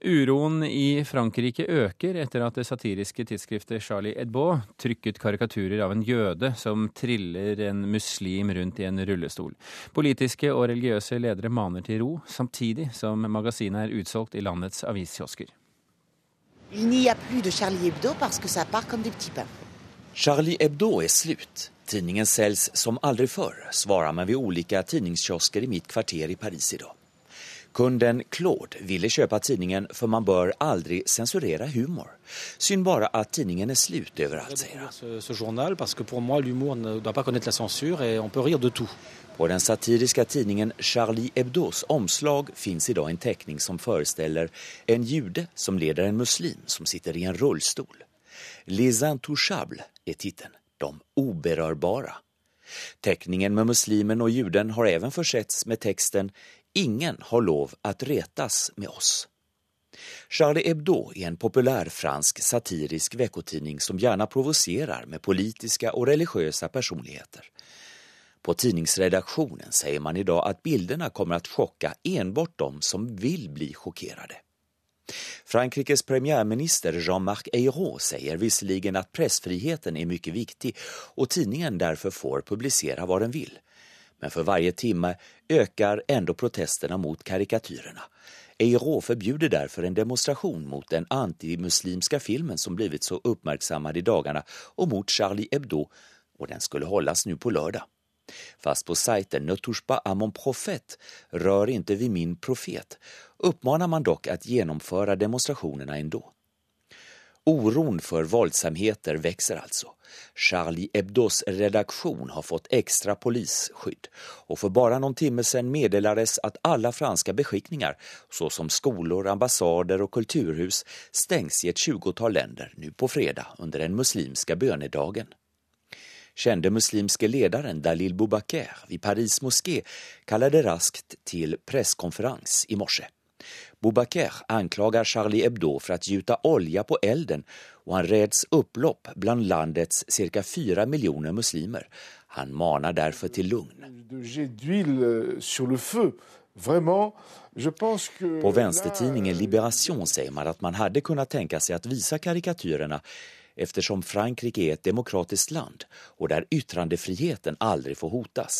Uroen i Frankrike øker etter at det satiriske tidsskriftet Charlie Hebdo trykket karikaturer av en jøde som triller en muslim rundt i en rullestol. Politiske og religiøse ledere maner til ro, samtidig som magasinet er utsolgt i landets aviskiosker. Charlie Hebdo er slutt. Tidningen selges som aldri før, svarer man ved ulike tidningskiosker i mitt kvarter i Paris i dag. Kunden Claude ville kjøpe tidningen, for man bør aldri sensurere humor. Synd bare at tidningen er slut overalt, sier han. På den satiriske tidningen Charlie Hebdos omslag fins i dag en tekning som forestiller en jude som leder en muslim som sitter i en rullestol. Les intouchables er tittelen. De uberørbare. Tekningen med muslimen og juden har även forsetts med teksten Ingen har lov att retas med oss. Charlie Hebdo er en populær fransk satirisk veckotidning som gjerne provoserer med politiske og religiøse personligheter. På tidningsredaktionen sier man i dag at bildene kommer att chocka enbart de som vil bli chockerade. Frankrikes premiärminister Jean-Marc Ayrault sier visserligen at pressfriheten er mye viktig og tidningen derfor får publisere hva den vil. Men for varje timme øker ändå protesterna mot karikatyrerna. EIRÅ förbjuder derfor en demonstration mot den antimuslimska filmen som blivit så uppmärksammad i dagarna og mot Charlie Hebdo og den skulle hållas nu på lørdag. Fast på sajten Ne touche pas à mon prophète, rør ikke vi min profet, uppmanar man dock att genomföra demonstrationerna ändå. Oron for voldsomheter vokser altså. Charlie Hebdos redaksjon har fått ekstra polisskydd, og for bare noen timer siden meddelades at alle franske beskickningar, såsom skoler, ambassader og kulturhus, stengs i et tjugotal länder nu på fredag under den muslimske bönedagen. Kände muslimske lederen Dalil Boubaker vid Paris moské kallade raskt til presskonferens i morse. Boubaker anklager Charlie Hebdo for å gjuta olja på elden og han reds upplopp bland landets cirka fyra millioner muslimer. Han manar derfor til lugn. På vänstertidningen Liberation sier man at man hadde kunnet tenke seg å vise karikatyrerna eftersom Frankrike er et demokratisk land og der yttrandefriheten aldri får hotas.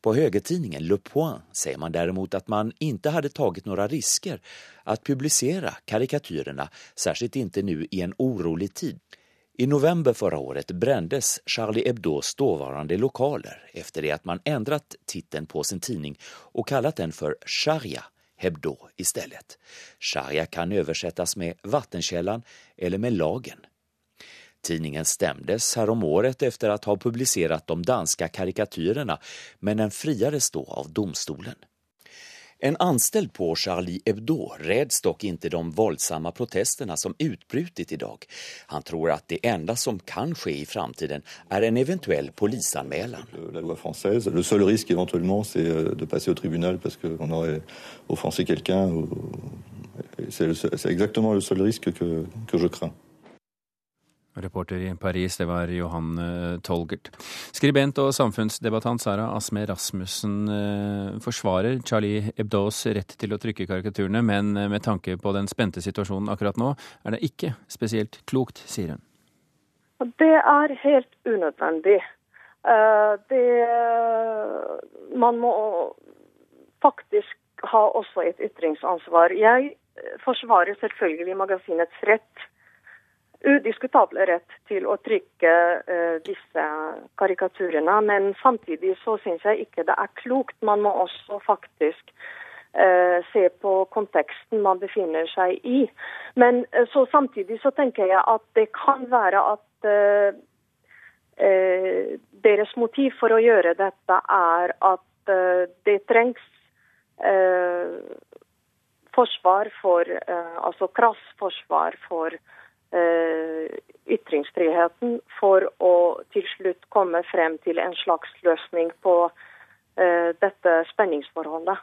På högertidningen Le Point säger man däremot att man inte hade tagit några risker att publicera karikatyrerna, särskilt inte nu i en orolig tid. I november förra året brändes Charlie Hebdos dåvarande lokaler efter det att man ändrat titeln på sin tidning och kallat den för Sharia Hebdo istället. Sharia kan översättas med vattenkällan eller med lagen. Tidningen stämdes häromåret efter att ha publicerat de danska karikatyrerna, men den friades då av domstolen. En anställd på Charlie Hebdo räds dock inte de våldsamma protesterna som utbrutit idag. Han tror att det enda som kan ske i framtiden är en eventuell polisanmälan. La loi française, le seul risque éventuellement c'est euh, de passer au tribunal parce qu'on aurait offensé quelqu'un. C'est exactement le seul risque que, que. Reporter i Paris, det var Johan eh, Tolgert. Skribent og samfunnsdebattant Sara Asme Rasmussen eh, forsvarer Charlie Hebdos rett til å trykke karikaturene, men eh, med tanke på den spente situasjonen akkurat nå, er det ikke spesielt klokt, sier hun. Det er helt unødvendig. Det Man må faktisk ha også et ytringsansvar. Jeg forsvarer selvfølgelig magasinets rett udiskutable rett til å trykke uh, disse karikaturene. Men samtidig så syns jeg ikke det er klokt. Man må også faktisk uh, se på konteksten man befinner seg i. Men uh, så samtidig så tenker jeg at det kan være at deres motiv for å gjøre dette er at det trengs forsvar for Altså krass forsvar for ytringsfriheten for å til slutt komme frem til en slags løsning på eh, dette spenningsforholdet.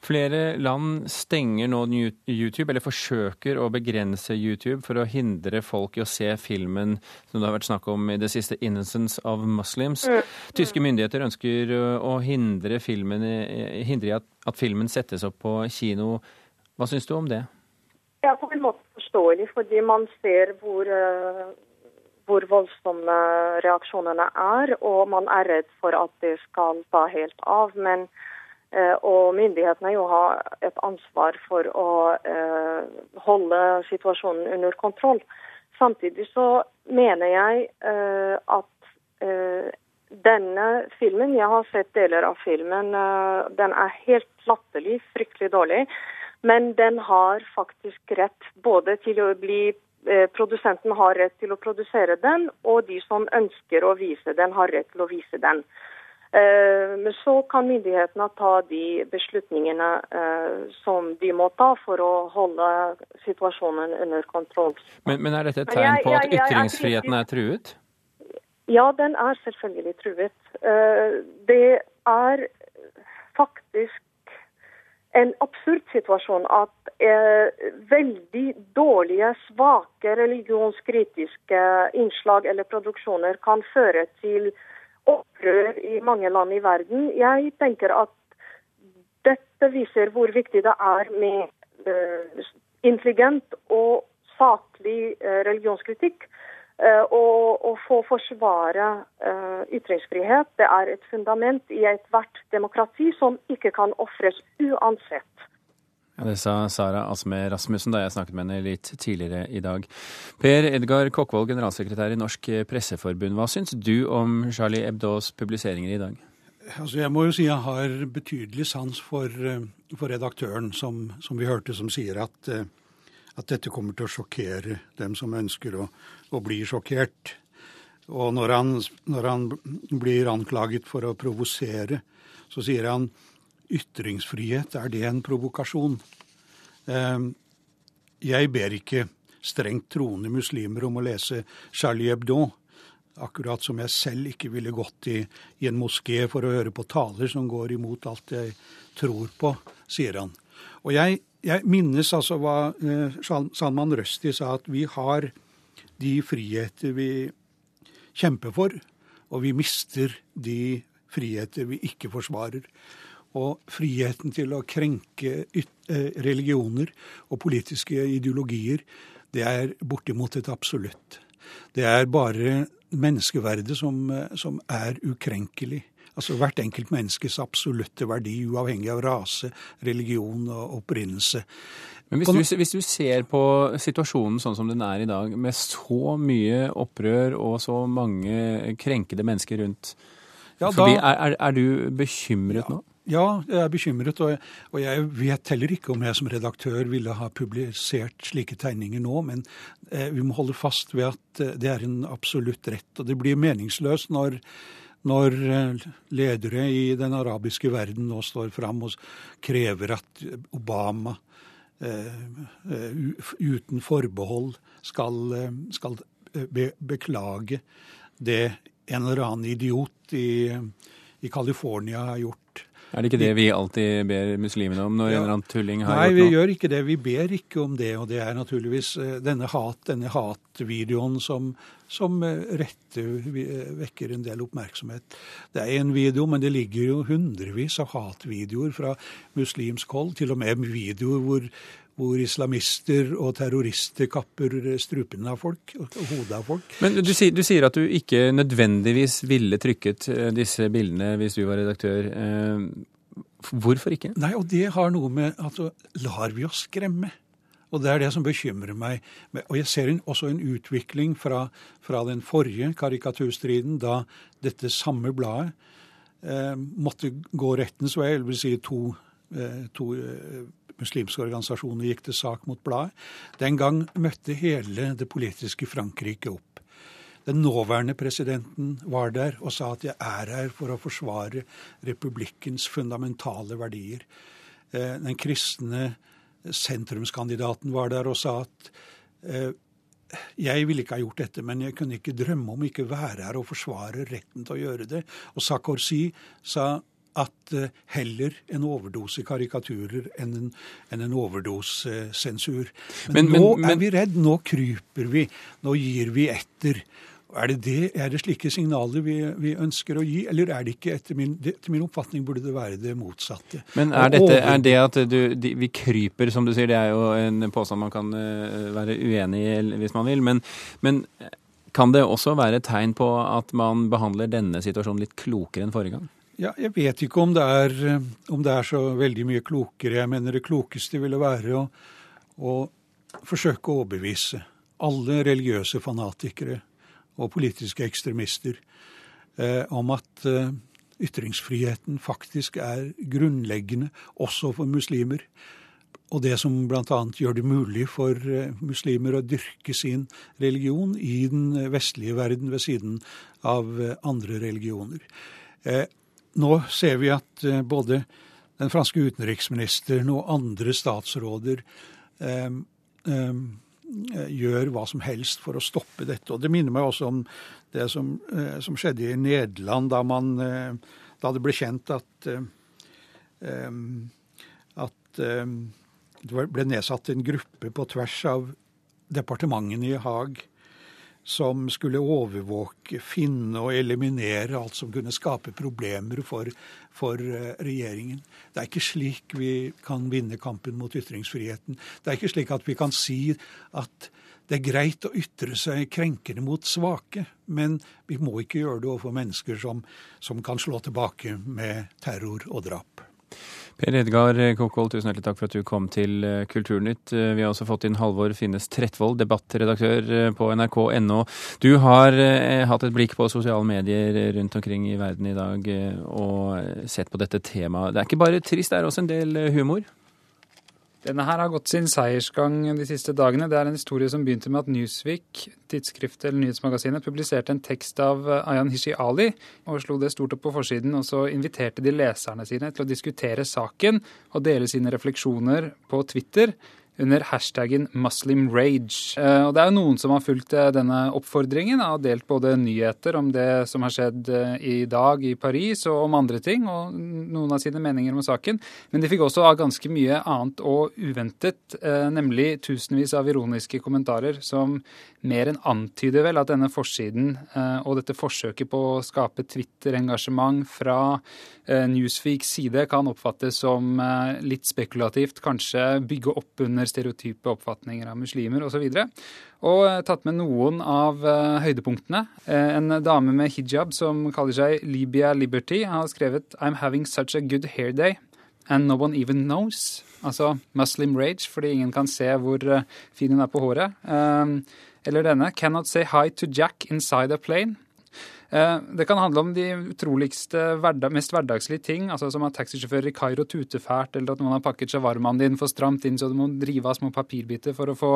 Flere land stenger nå YouTube, eller forsøker å begrense YouTube for å hindre folk i å se filmen som det har vært snakk om i det siste, 'Innocence of Muslims'. Mm. Tyske myndigheter ønsker å hindre, filmen, hindre at, at filmen settes opp på kino. Hva syns du om det? Ja, på en måte forståelig, fordi man ser hvor, uh, hvor voldsomme reaksjonene er, og man er redd for at det skal ta helt av. Men, uh, og myndighetene jo har et ansvar for å uh, holde situasjonen under kontroll. Samtidig så mener jeg at denne filmen, jeg har sett deler av filmen, den er helt latterlig, fryktelig dårlig. Men den har faktisk rett både til å bli eh, Produsenten har rett til å produsere den, og de som ønsker å vise den, har rett til å vise den. Eh, men så kan myndighetene ta de beslutningene eh, som de må ta for å holde situasjonen under kontroll. Men, men er dette et tegn på at ytringsfriheten er truet? Ja, den er selvfølgelig truet. Det er faktisk en absurd situasjon at eh, veldig dårlige, svake religionskritiske innslag eller produksjoner kan føre til opprør i mange land i verden. Jeg tenker at dette viser hvor viktig det er med eh, intelligent og saklig eh, religionskritikk. Eh, og å få forsvare uh, ytringsfrihet det er et fundament i ethvert demokrati som ikke kan ofres uansett. Ja, det sa Sara Asme Rasmussen da jeg snakket med henne litt tidligere i dag. Per Edgar Kokkvold, generalsekretær i Norsk Presseforbund. Hva syns du om Charlie Hebdos publiseringer i dag? Altså jeg må jo si jeg har betydelig sans for, eh, for redaktøren, som, som, vi hørte, som sier at uh, at dette kommer til å sjokkere dem som ønsker å, å bli sjokkert. Og når han, når han, blir anklaget for å provosere, så sier han ytringsfrihet, er det en provokasjon? Ehm, jeg ber ikke strengt troende muslimer om å lese Charlie Hebdo, akkurat som jeg selv ikke ville gått i, i en moské for å høre på taler som går imot alt jeg tror på, sier han. Og jeg jeg minnes altså hva eh, Salman Rushdie sa, at vi har de friheter vi kjemper for, og vi mister de friheter vi ikke forsvarer. Og friheten til å krenke eh, religioner og politiske ideologier, det er bortimot et absolutt. Det er bare menneskeverdet som, eh, som er ukrenkelig. Altså hvert enkelt menneskes absolutte verdi, uavhengig av rase, religion og opprinnelse. Men hvis du, hvis du, ser på situasjonen sånn som den er i dag, med så mye opprør og så mange krenkede mennesker rundt ja, forbi, da, er, er, du bekymret ja, nå? Ja, jeg er bekymret. Og jeg, og jeg, vet heller ikke om jeg som redaktør ville ha publisert slike tegninger nå, men eh, vi må holde fast ved at eh, det er en absolutt rett. Og det blir meningsløst når når eh, ledere i den arabiske verden nå står fram og krever at Obama eh, eh, uten forbehold skal, skal beklage det en eller annen idiot i, i California har gjort er det ikke det vi alltid ber muslimene om når ja. en eller annen tulling har Nei, gjort noe? Nei, vi gjør ikke det. Vi ber ikke om det. Og det er naturligvis denne hat, denne hatvideoen som, som eh, rette eh, vekker en del oppmerksomhet. Det er en video, men det ligger jo hundrevis av hatvideoer fra muslimsk hold. Til og med videoer hvor hvor islamister og terrorister kapper strupene av folk og hodet av folk. Men du du sier, at du ikke nødvendigvis ville trykket eh, disse bildene hvis du var redaktør. Eh, hvorfor ikke? Nei, og det har noe med Altså, lar vi oss skremme? Og det er det som bekymrer meg. Og jeg ser også en utvikling fra, fra den forrige karikaturstriden, da dette samme bladet eh, måtte gå rettens vei, eller vil si to, eh, to eh, muslimske organisasjoner gikk til sak mot bladet. Den gang møtte hele det politiske Frankrike opp. Den nåværende presidenten var der og sa at jeg er her for å forsvare republikkens fundamentale verdier. Eh, den kristne sentrumskandidaten var der og sa at eh, jeg ville ikke ha gjort dette, men jeg kunne ikke drømme om ikke være her og forsvare retten til å gjøre det. Og Sarkozy sa at eh, heller en overdose karikaturer enn en, enn en overdosesensur. Men, men, nå men, er vi redd, nå kryper vi, nå gir vi etter. Er det, det, er det slike signaler vi, vi, ønsker å gi, eller er det ikke etter min, etter min oppfatning burde det være det motsatte? Men er, dette, er det at du, de, vi kryper, som du sier, det er jo en påstand man kan uh, være uenig i hvis man vil, men, men, kan det også være et tegn på at man behandler denne situasjonen litt klokere enn forrige gang? Ja, jeg vet ikke om det, er, eh, om det er så veldig mye klokere. Jeg mener det klokeste ville være å, å forsøke å overbevise alle religiøse fanatikere og politiske ekstremister eh, om at eh, ytringsfriheten faktisk er grunnleggende også for muslimer. Og det som bl.a. gjør det mulig for eh, muslimer å dyrke sin religion i den vestlige verden ved siden av andre religioner. Nå ser vi at både den franske utenriksministeren og andre statsråder gjør hva som helst for å stoppe dette. Og Det minner meg også om det som, eh, som skjedde i Nederland da, man, eh, da det ble kjent at, at det ble nedsatt en gruppe på tvers av departementene i Haag som skulle overvåke, finne og eliminere alt som kunne skape problemer for, for, eh, regjeringen. Det er ikke slik vi kan vinne kampen mot ytringsfriheten. Det er ikke slik at vi kan si at det er greit å ytre seg krenkende mot svake, men vi må ikke gjøre det overfor mennesker som, som kan slå tilbake med terror og drap. Per Edgar Kokkvold, tusen hjertelig takk for at du kom til eh, Kulturnytt. Eh, vi har også fått inn Halvor Finnes Trettvold, debattredaktør eh, på nrk.no. Du har hatt et blikk på sosiale medier rundt omkring i verden i dag og sett på dette temaet. Det er ikke bare trist, det er også en del humor? Denne her har gått sin seiersgang de siste dagene. Det er en historie som begynte med at Newsweek, tidsskriftet eller nyhetsmagasinet, publiserte en tekst av Ayan Hishi Ali og slo det stort opp på forsiden. Og så inviterte de leserne sine til å diskutere saken og dele sine refleksjoner på Twitter under hashtaggen Muslim Rage. Eh, og det er jo noen som har fulgt eh, denne oppfordringen og delt både nyheter om det som har skjedd eh, i dag i Paris og om andre ting, og noen av sine meninger om saken. Men de fikk også av ganske mye annet og uventet, nemlig tusenvis av ironiske kommentarer som mer enn antyder vel at denne forsiden og dette forsøket på å skape Twitter-engasjement fra Newsweeks side kan oppfattes som litt spekulativt, kanskje bygge opp under under stereotype oppfatninger av muslimer osv. Og, så og eh, tatt med noen av uh, høydepunktene. Uh, en dame med hijab som kaller seg Libya Liberty, har skrevet I'm having such a good hair day and no one even knows. Altså Muslim rage, fordi ingen kan se hvor fin hun er på håret. eller denne Cannot say hi to Jack inside a plane. Eh, det kan handle om de utroligste, mest hverdagslige ting, altså som at taxisjåfører i Kairo tuter fælt, eller at noen har pakket shawarmaen din for stramt inn så du må drive av små papirbiter for å få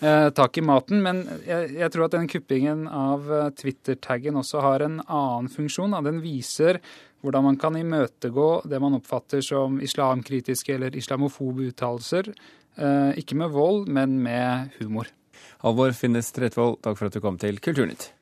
eh, tak i maten. Men jeg, jeg tror at den kuppingen av eh, Twitter-taggen også har en annen funksjon. Da. Den viser hvordan man kan imøtegå det man oppfatter som islamkritiske eller islamofobe uttalelser. Eh, ikke med vold, men med humor. Halvor Finnes Tretvold, takk for at du kom til Kulturnytt.